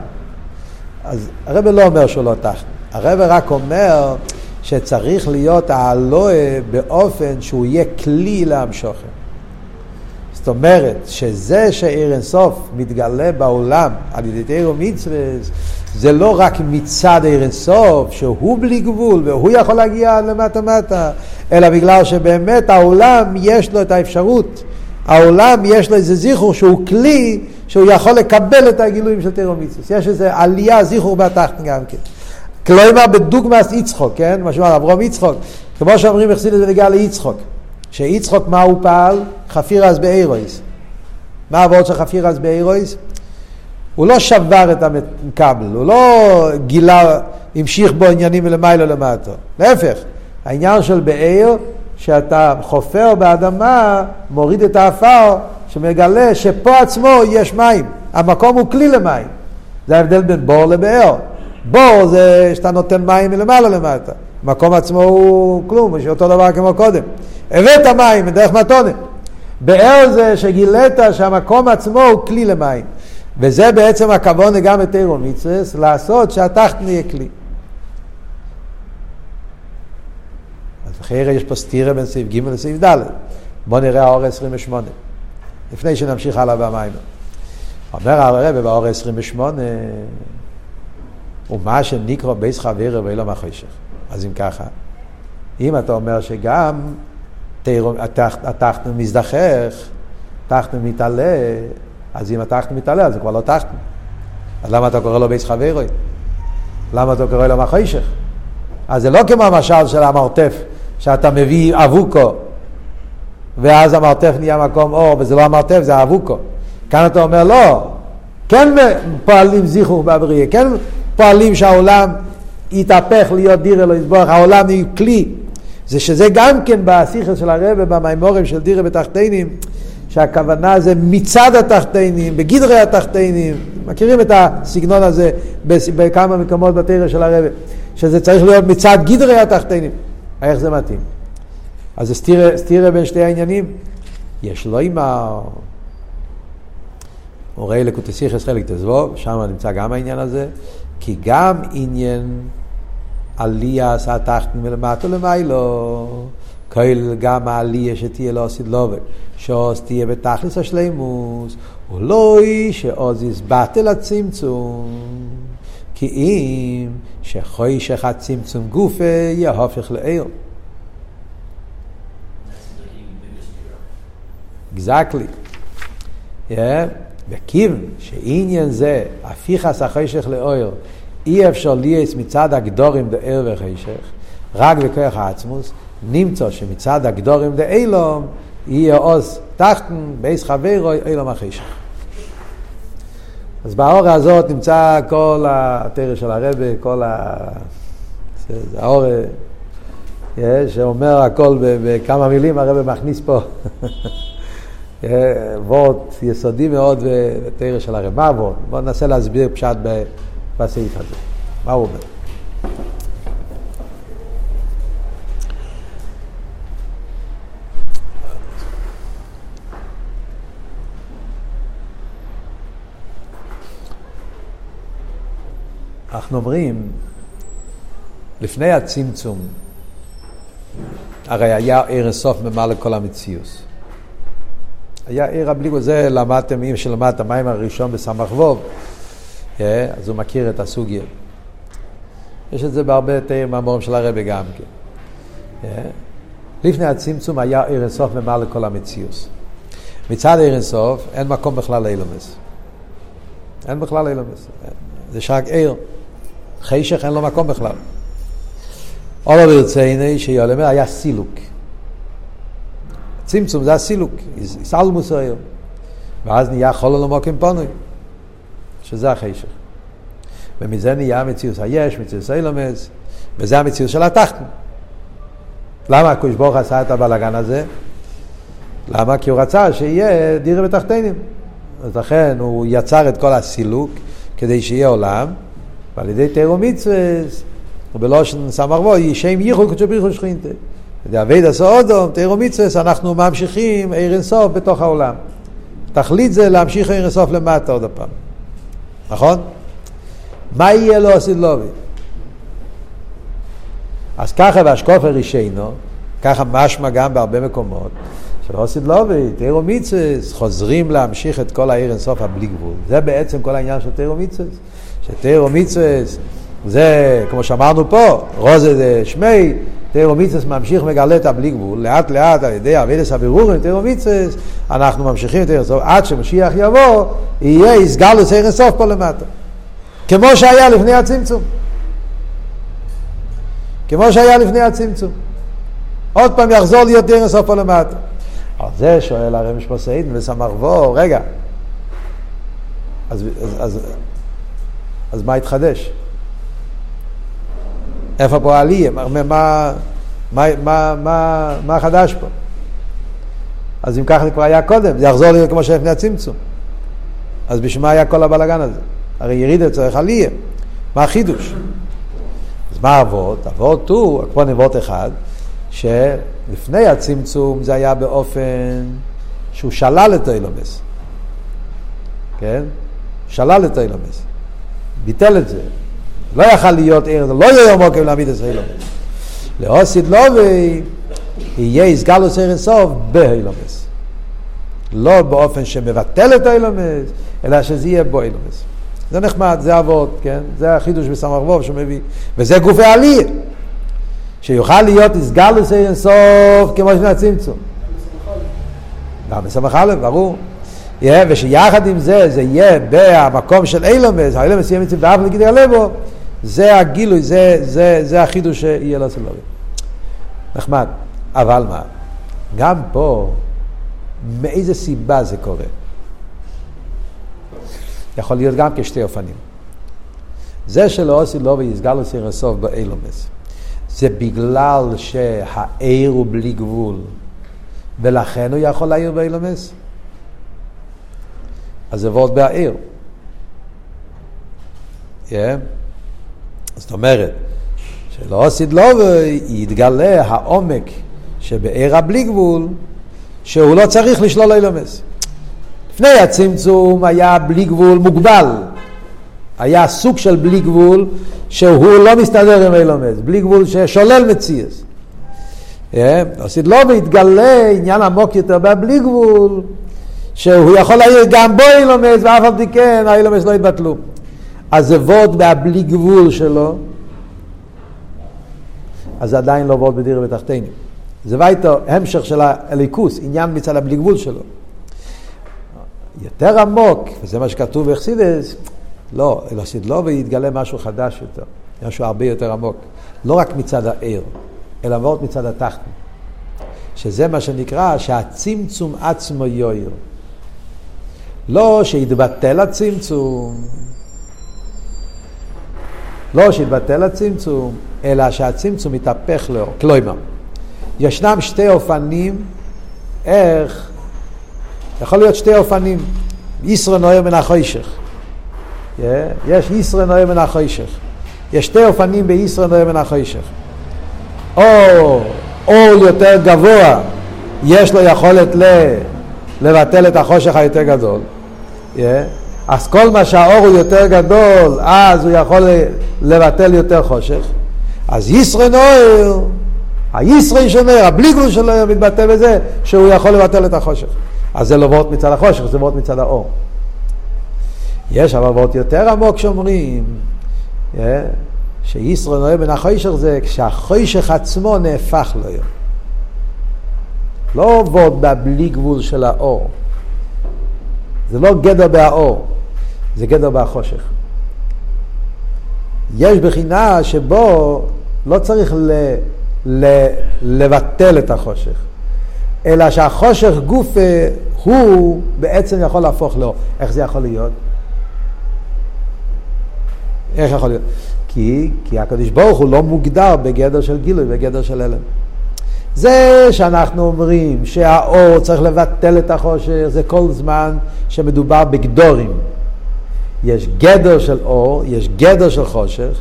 אז הרב לא אומר שהוא לא תכנו. הרב רק אומר שצריך להיות האלוה באופן שהוא יהיה כלי להמשוכם. זאת אומרת, שזה שעיר אינסוף מתגלה בעולם על ידי תירו מצווה, זה לא רק מצד עיר אינסוף, שהוא בלי גבול והוא יכול להגיע למטה מטה, אלא בגלל שבאמת העולם יש לו את האפשרות, העולם יש לו איזה זיכור שהוא כלי שהוא יכול לקבל את הגילויים של תירו מצווה. יש איזה עלייה, זיכור בתחתן גם כן. כלומר בדוגמאס יצחוק, כן? מה שאומר אברום יצחוק, כמו שאומרים החסידס בנגיעה ליצחוק, שיצחוק מה הוא פעל? חפירס באירויס. מה העבוד של חפירס באירויס? הוא לא שבר את הכבל, הוא לא גילה, המשיך בו עניינים מלמעלה למטה. להפך, העניין של באר, שאתה חופר באדמה, מוריד את האפר, שמגלה שפה עצמו יש מים. המקום הוא כלי למים. זה ההבדל בין בור לבאר. בור זה שאתה נותן מים מלמעלה למטה. המקום עצמו הוא כלום, יש אותו דבר כמו קודם. הבאת מים בדרך מתונה. באר זה שגילית שהמקום עצמו הוא כלי למים. וזה בעצם הכוונה גם בתירו מצווה, לעשות שהתחת נהיה כלי. אז אחרי יש פה סתירה בין סעיף ג' לסעיף ד'. בואו נראה האור 28, לפני שנמשיך הלאה במים. אומר הרב באור 28, ומה שנקרא בייס חברה ואילו מחשך. אז אם ככה, אם אתה אומר שגם התחתנו מזדחך, תחתנו מתעלה, אז אם התחתנו מתעלה, אז זה כבר לא תחתנו. אז למה אתה קורא לו בייס חברה? למה אתה קורא לו מחשך? אז זה לא כמו המשל של המרתף, שאתה מביא אבוקו, ואז המרתף נהיה מקום אור, וזה לא המרתף, זה האבוקו. כאן אתה אומר, לא, כן פועלים זיכוך בבריאה, כן פועלים שהעולם יתהפך להיות דיר אלוהים יסבורך, העולם יהיה כלי. זה שזה גם כן בשיחה של הרבה, במימורים של דירה בתחתינים, שהכוונה זה מצד התחתינים, בגדרי התחתינים, מכירים את הסגנון הזה בכמה מקומות בתרא של הרבה, שזה צריך להיות מצד גדרי התחתינים. איך זה מתאים? אז זה סתירה, סתירה בין שתי העניינים. יש לא אימר, הורי לקוטסיכס חלק תזבוב, שם נמצא גם העניין הזה, כי גם עניין עלייה עשה תחתן מלמטה למיילו, כל גם העלייה שתהיה לו סדלובת, שעוז תהיה בתכלס השלימוס, לא שעוז יסבטל הצמצום, כי אם שחוישך הצמצום גופה יהופך לעיר. Exactly. Yeah. וכיוון שעניין זה, הפיכס החשך לאויר, אי אפשר ליאס מצד הגדורים דער וחשך, רק בכוח העצמוס, נמצא שמצד הגדורים דאילום, יהיה עוז תחתן, בייס חברו, אילום החשך. אז באור הזאת נמצא כל התרא של הרבה, כל ה... זה האור שאומר הכל בכמה מילים, הרבה מכניס פה וורט יסודי מאוד בתרא של הרב. מה הוורט? בואו ננסה להסביר פשט בסעיף הזה. מה הוא אומר? אנחנו אומרים, לפני הצמצום, הרי היה ער אינסוף ממלא כל המציאוס. היה ער הבלי זה למדתם, אם שלמד את המים הראשון בסמ"ך ווב, אה, אז הוא מכיר את הסוגיה. יש את זה בהרבה תאיר מהמורים של הרבי גם כן. אה, לפני הצמצום היה ער אינסוף ממלא כל המציאוס. מצד ער אינסוף אין מקום בכלל לאילומס. אין בכלל אילומס. זה שרק ער. חשך אין לו מקום בכלל. אולו ברצייני שיולמר היה סילוק. צמצום זה הסילוק, איסלמוס היום. ואז נהיה חול על המוקים פונוי, שזה החשך. ומזה נהיה מציאות היש, מציאות אילומס, וזה המציאות של התחתן. למה הקדוש ברוך עשה את הבלאגן הזה? למה? כי הוא רצה שיהיה דירה בתחתינים. אז לכן הוא יצר את כל הסילוק כדי שיהיה עולם, ועל ידי תירו מצווה, ובלושן סמ"ר שם ייחוד קדשו בריחו שכינתה. דאבייד עשו אודום, תירו מצווה, אנחנו ממשיכים עיר אינסוף בתוך העולם. תכלית זה להמשיך עיר אינסוף למטה עוד הפעם. נכון? מה יהיה לו עשית לובי? אז ככה באשקופר רישיינו, ככה משמע גם בהרבה מקומות, של עושית לובי, תירו מצווה, חוזרים להמשיך את כל העיר אינסוף הבלי גבול. זה בעצם כל העניין של תירו מצווה. שתירו מצווה זה, כמו שאמרנו פה, רוזה זה שמי, תירו מצווה ממשיך מגלה את הבלי גבול, לאט לאט על ידי אבידס הבירורים, תירו מצווה, אנחנו ממשיכים תירו סוף, עד שמשיח יבוא, יהיה יסגל לסער סוף פה למטה. כמו שהיה לפני הצמצום. כמו שהיה לפני הצמצום. עוד פעם יחזור להיות תירו סוף פה למטה. על זה שואל הרמש פוסאידן וסמ"ר רגע, אז, אז, אז אז מה התחדש? איפה פה העלייה? מה, מה, מה, מה, מה חדש פה? אז אם ככה זה כבר היה קודם, זה יחזור להיות כמו שלפני הצמצום. אז בשביל מה היה כל הבלאגן הזה? הרי ירידה צריך עלייה. מה החידוש? אז מה אבות? אבות הוא, כמו נבות אחד, שלפני הצמצום זה היה באופן שהוא שלל את האילומס. כן? שלל את האילומס. ביטל את זה. לא יכל להיות ער, לא יהיה מוקם להעמיד את זה לאוסיד לובי יהיה איסגלוס ער אינסוף בהילומס. לא באופן שמבטל את האילומס, אלא שזה יהיה בו אילומס. זה נחמד, זה אבות, כן? זה החידוש בסמ"ך ווב שהוא מביא. וזה גופי עלייה. שיוכל להיות איסגלוס ער אינסוף כמו שני הצמצום. גם בסמ"ך א', ברור. Yeah, ושיחד עם זה, זה יהיה במקום של אילומס, האילומס יהיה מצווה ואף נגיד הלבו, זה הגילוי, זה, זה, זה החידוש שיהיה לו סלובי. נחמד. אבל מה? גם פה, מאיזה סיבה זה קורה? יכול להיות גם כשתי אופנים. זה שלא עושה לו ויסגל לו סיר הסוף באילומס, זה בגלל שהעיר הוא בלי גבול, ולכן הוא יכול להעיר באילומס? אז זה וורד בהעיר. Yeah. זאת אומרת, שלא עשית לו יתגלה העומק שבעיר הבלי גבול, שהוא לא צריך לשלול אילומס. לפני הצמצום היה בלי גבול מוגבל. היה סוג של בלי גבול שהוא לא מסתדר עם אילומס, בלי גבול ששולל מציאס. עשית לו והתגלה עניין עמוק יותר בבלי גבול, שהוא יכול להעיר גם בו אילומס ואף על פי כן האילומס לא יתבטלו. אז זה וורד מהבלי גבול שלו, אז זה עדיין לא וורד בדירה בתחתינו. זה וייטו המשך של הליכוס, עניין מצד הבלי גבול שלו. יותר עמוק, וזה מה שכתוב באכסידס, לא, אלוסיד לא ויתגלה משהו חדש יותר, משהו הרבה יותר עמוק. לא רק מצד הער, אלא מאוד מצד התחתן. שזה מה שנקרא שהצמצום עצמו יויר. לא שיתבטל הצמצום, לא שיתבטל הצמצום, אלא שהצמצום יתהפך לו. כלומר, ישנם שתי אופנים איך, יכול להיות שתי אופנים, ישרו נוער מן החוישך. יש ישרו נוער מן החוישך. יש שתי אופנים בישרו נוער מן החוישך. או אור יותר גבוה, יש לו יכולת ל... לבטל את החושך היותר גדול. Yeah. אז כל מה שהאור הוא יותר גדול, אז הוא יכול לבטל יותר חושך. אז ישרי נוער, הישרי שנוער, הבליגול שלו מתבטא בזה שהוא יכול לבטל את החושך. אז זה לא וורט מצד החושך, זה וורט מצד האור. יש אבל וורט יותר עמוק שאומרים, אה, שישראל נוער בין החושך זה כשהחושך עצמו נהפך לו. לא וורט בבלי גבול של האור. זה לא גדר באור, זה גדר בחושך. יש בחינה שבו לא צריך ל, ל, לבטל את החושך, אלא שהחושך גוף הוא בעצם יכול להפוך לאור. איך זה יכול להיות? איך יכול להיות? כי, כי הקדוש ברוך הוא לא מוגדר בגדר של גילוי, בגדר של הלם. זה שאנחנו אומרים שהאור צריך לבטל את החושך, זה כל זמן שמדובר בגדורים. יש גדר של אור, יש גדר של חושך.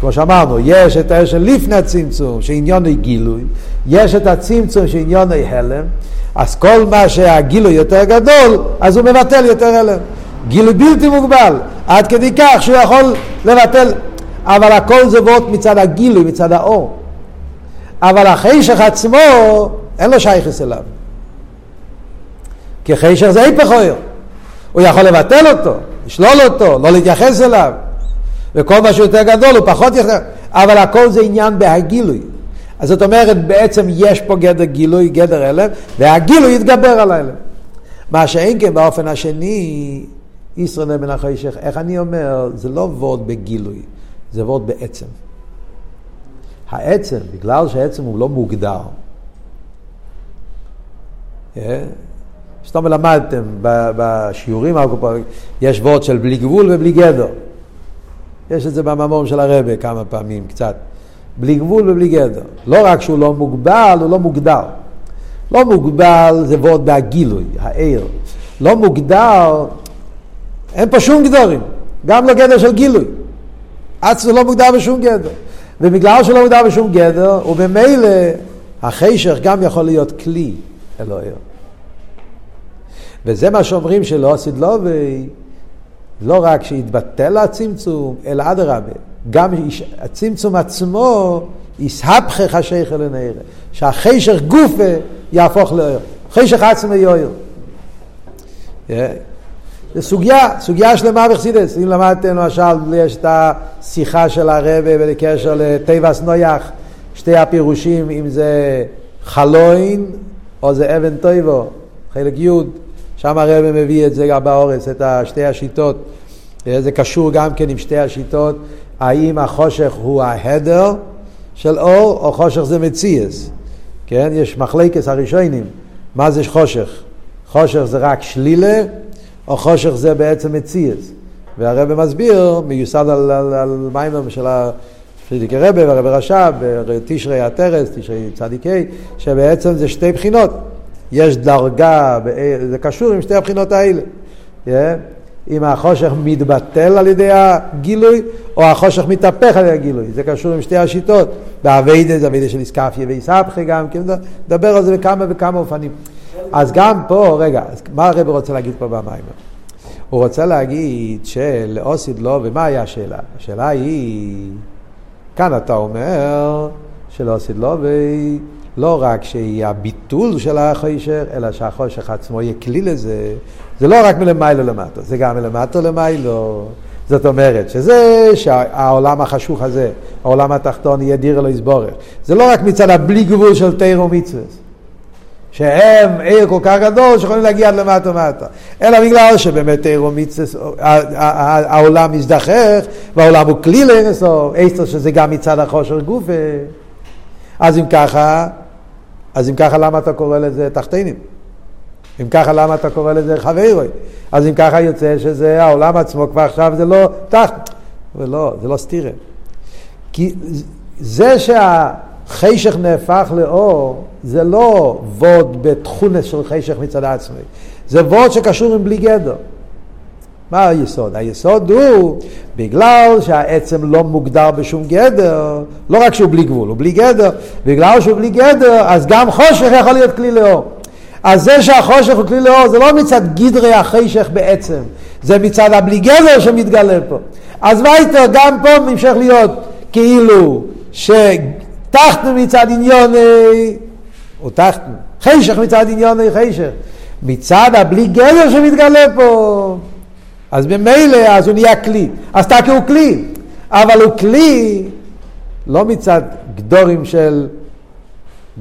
כמו שאמרנו, יש את האש לפני הצמצום, שעניון גילוי, יש את הצמצום שעניון הלם, אז כל מה שהגילוי יותר גדול, אז הוא מבטל יותר הלם. גילוי בלתי מוגבל, עד כדי כך שהוא יכול לבטל, אבל הכל זה באות מצד הגילוי, מצד האור. אבל החשך עצמו, אין לו שייכס אליו. כי חשך זה היפך אויר. הוא יכול לבטל אותו, לשלול אותו, לא להתייחס אליו. וכל מה שיותר גדול הוא פחות יכול... אבל הכל זה עניין בהגילוי. אז זאת אומרת, בעצם יש פה גדר גילוי, גדר הלם, והגילוי יתגבר על ההלם. מה שאין כן באופן השני, ישראל בן החשך, איך אני אומר, זה לא וורד בגילוי, זה וורד בעצם. העצם, בגלל שהעצם הוא לא מוגדר, אה? סתם למדתם בשיעורים, יש וורד של בלי גבול ובלי גדר. יש את זה בממורים של הרבה כמה פעמים, קצת. בלי גבול ובלי גדר. לא רק שהוא לא מוגבל, הוא לא מוגדר. לא מוגבל זה וורד בהגילוי, העיר. לא מוגדר, אין פה שום גדורים, גם לא גדר של גילוי. עצמו לא מוגדר בשום גדר. ובגלל שלא מוגדר בשום גדר, ובמילא החשך גם יכול להיות כלי אלוהים. וזה מה שאומרים שלא עשית לו, לא רק שיתבטל הצמצום, אלא אדרבה, גם הצמצום עצמו יסהפכך השכל לנערה, שהחשך גופה יהפוך לאור, חשך עצמו יאיר. זה סוגיה, סוגיה שלמה בחסידס. אם למדתם למשל, יש את השיחה של הרבה בקשר לטבעס נויח, שתי הפירושים, אם זה חלוין או זה אבן טויבו, חלק י', שם הרבה מביא את זה גם באורץ, את שתי השיטות. זה קשור גם כן עם שתי השיטות, האם החושך הוא ההדר של אור, או חושך זה מציאס. כן, יש מחלקס הראשונים, מה זה חושך? חושך זה רק שלילה, או חושך זה בעצם מציאס. והרבא מסביר, מיוסד על, על, על מיימר של הפרידיקי רבה והרבא רש"ב, תשרי הטרס, תשרי צדיקי, שבעצם זה שתי בחינות. יש דרגה, זה קשור עם שתי הבחינות האלה. Yeah. אם החושך מתבטל על ידי הגילוי, או החושך מתהפך על ידי הגילוי. זה קשור עם שתי השיטות. באביידה זה אביידה של איסקפיה ואיסבכה גם, כי נדבר על זה בכמה וכמה אופנים. אז גם פה, רגע, מה הרב רוצה להגיד פה במים? הוא רוצה להגיד שלאוסיד לא, ומה היה השאלה? השאלה היא, כאן אתה אומר שלאוסיד לא, ולא רק שהיא הביטול של החוישר, אלא שהחושך עצמו יהיה כלי לזה, זה לא רק מלמיילו למטו, זה גם מלמטו למיילו. זאת אומרת, שזה שהעולם החשוך הזה, העולם התחתון יהיה דיר אלוהיס בורך. זה לא רק מצד הבלי גבול של תירו מצווה. שהם עיר כל כך גדול שיכולים להגיע עד למטה ומטה. אלא בגלל שבאמת תירו מצווה, העולם מזדחך, והעולם הוא כלי לאינסוף, איסטר שזה גם מצד החושר גופה. אז אם ככה, אז אם ככה למה אתה קורא לזה תחתינים? אם ככה, למה אתה קורא לזה חברוי? אז אם ככה יוצא שזה העולם עצמו כבר עכשיו זה לא תחת. ולא, זה לא סתירה. כי זה שהחשך נהפך לאור, זה לא ווד בתכונס של חשך מצד עצמי. זה ווד שקשור עם בלי גדר. מה היסוד? היסוד הוא בגלל שהעצם לא מוגדר בשום גדר, לא רק שהוא בלי גבול, הוא בלי גדר, בגלל שהוא בלי גדר, אז גם חושך יכול להיות כלי לאור. אז זה שהחושך הוא כלי לאור זה לא מצד גדרי החשך בעצם, זה מצד הבלי גדר שמתגלה פה. אז וייטר, גם פה נמשך להיות כאילו שתחתנו מצד עניוני, או תחתנו, חשך מצד עניוני חשך, מצד הבלי גדר שמתגלה פה. אז ממילא, אז הוא נהיה כלי. אז תקי הוא כלי, אבל הוא כלי לא מצד גדורים של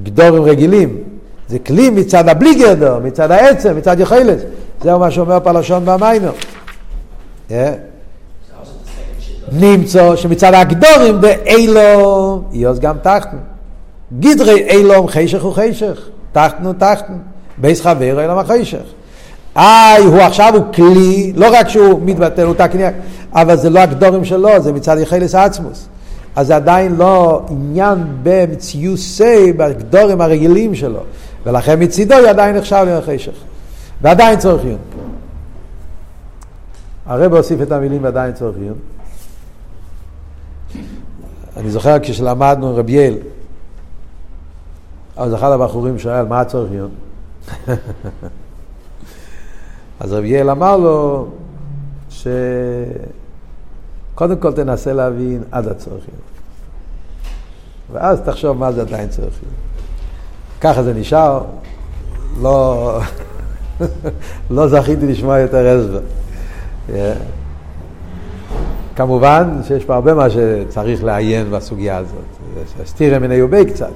גדורים רגילים, זה כלי מצד הבלי גדר, מצד העצם, מצד יכולת. זהו מה שאומר פלשון במיימר. Yeah. נמצא שמצד הגדורים באילו יוס גם תחתנו. גדרי אילום חשך הוא חשך, תחתנו תחתנו, בייס חבר אילום החשך. איי, הוא עכשיו הוא כלי, לא רק שהוא מתבטל, הוא תקניק, אבל זה לא הגדורים שלו, זה מצד יחלס עצמוס. אז זה עדיין לא עניין במציוסי, בגדורים הרגילים שלו. ולכן מצידו היא עדיין נחשב לחשך. ועדיין צורך עיון. הרב הוסיף את המילים ועדיין צורך עיון. אני זוכר כשלמדנו רבי יל, אז אחד הבחורים שואל, מה הצורך עיון? אז רבי יל אמר לו שקודם כל תנסה להבין עד הצורך עיון. ואז תחשוב מה זה עדיין צורך עיון. ככה זה נשאר, לא, לא זכיתי לשמוע יותר הסבר. כמובן שיש פה הרבה מה שצריך לעיין בסוגיה הזאת. סתירה מן היובי קצת.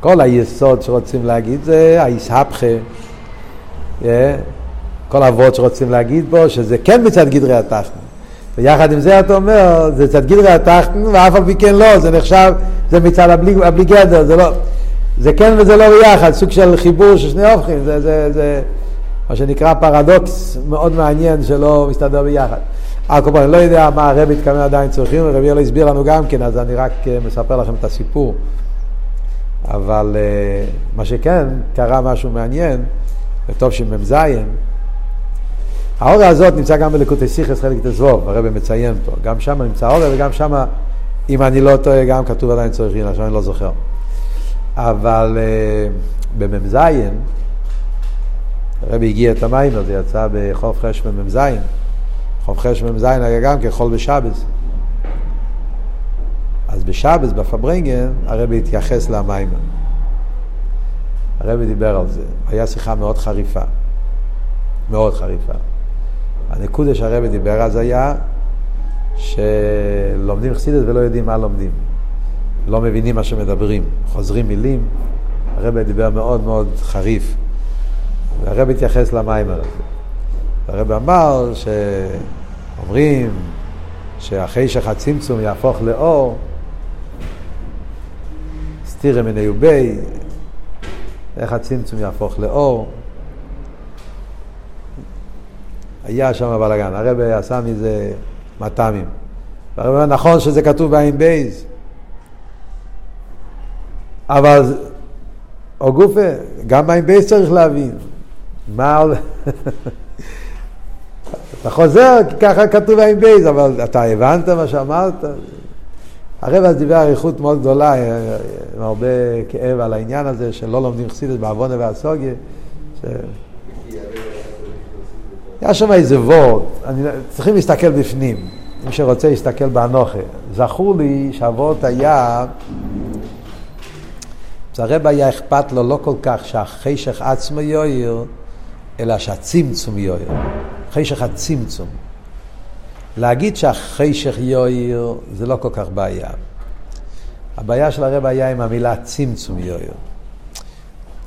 כל היסוד שרוצים להגיד זה היסהפכה. Yeah. כל האבות שרוצים להגיד בו, שזה כן מצד גדרי התחתן. ויחד עם זה אתה אומר, זה מצד גדרי התחתן, ואף על פי כן לא, זה נחשב, זה מצד הבלי, הבלי גדר, זה לא, זה כן וזה לא ביחד, סוג של חיבור של שני הופכים, זה, זה, זה מה שנקרא פרדוקס מאוד מעניין שלא מסתדר ביחד. הקופון, אני לא יודע מה הרב התכוון עדיין צריכים, הרב יאללה הסביר לנו גם כן, אז אני רק אה, מספר לכם את הסיפור. אבל אה, מה שכן, קרה משהו מעניין, וטוב שמ"ז, האורה הזאת נמצא גם בלקוטי סיכס חלק תזבוב, הרב מציין פה, גם שם נמצא האורה וגם שם, אם אני לא טועה, גם כתוב עדיין צריכים, עכשיו אני לא זוכר. אבל uh, במ"ז, הרבי הגיע את המים, זה יצא בחוף חש במ"ז, חוף חש במ"ז היה גם כחול בשבס. בשבס, בפברנגן, הרבי התייחס למים. הרבי דיבר על זה. היה שיחה מאוד חריפה. מאוד חריפה. הנקודה שהרבי דיבר אז היה שלומדים חסידת ולא יודעים מה לומדים. לא מבינים מה שמדברים, חוזרים מילים. הרב דיבר מאוד מאוד חריף, והרב התייחס למיימר הזה. הרב אמר שאומרים שאחרי שחצמצום יהפוך לאור, סתירא מניובי, איך הצמצום יהפוך לאור. היה שם בלאגן, הרב עשה מזה מטעמים. הרב אומר, נכון שזה כתוב בעין בייז, אבל, או גופה, גם מים בייס צריך להבין. מה... אתה חוזר, ככה כתוב מים בייס, אבל אתה הבנת מה שאמרת? הרב אז דיבר אריכות מאוד גדולה, עם הרבה כאב על העניין הזה שלא לומדים חסידות בעוונה והסוגיה. ש... היה שם איזה וורד, צריכים להסתכל בפנים, מי שרוצה להסתכל באנוכה. זכור לי שהוורד היה הרב היה אכפת לו לא כל כך שהחשך עצמו יויר, אלא שהצמצום יויר. חשך הצמצום. להגיד שהחשך יויר זה לא כל כך בעיה. הבעיה של הרב היה עם המילה צמצום יויר.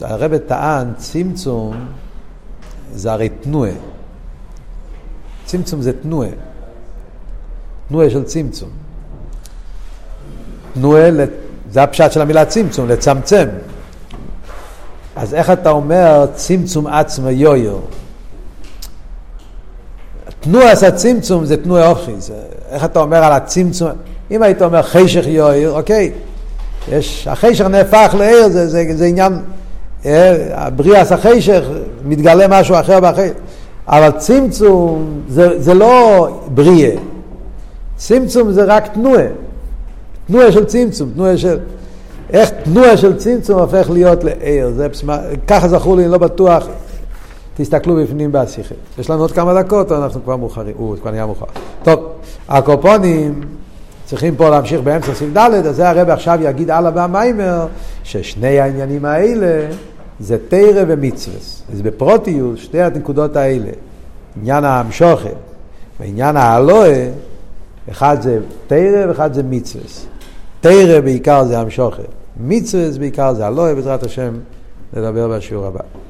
הרב טען צמצום זה הרי תנועה. צמצום זה תנועה. תנועה של צמצום. תנועה זה הפשט של המילה צמצום, לצמצם. אז איך אתה אומר צמצום עצמו יויר? תנועס הצמצום זה תנועה אופי, איך אתה אומר על הצמצום, אם היית אומר חשך יויר, אוקיי, יש, החשך נהפך לעיר, זה, זה, זה עניין, אה, בריאס החשך, מתגלה משהו אחר בחשך, אבל צמצום זה, זה לא בריאה, צמצום זה רק תנועה. תנועה של צמצום, תנועה של... איך תנועה של צמצום הופך להיות לעיר, זה ככה זכור לי, אני לא בטוח, תסתכלו בפנים בשיחה. יש לנו עוד כמה דקות, אנחנו כבר מאוחרים, הוא כבר נהיה מאוחר. טוב, הקופונים צריכים פה להמשיך באמצע סעיף ד', אז זה הרב עכשיו יגיד הלאה במיימר, ששני העניינים האלה זה תרא ומצווה. אז בפרוטיות, שתי הנקודות האלה, עניין המשוכן ועניין האלוה, אחד זה תרא ואחד זה מצווה. תרא בעיקר זה המשוכן, מצווה בעיקר זה אלוה, בעזרת השם נדבר בשיעור הבא.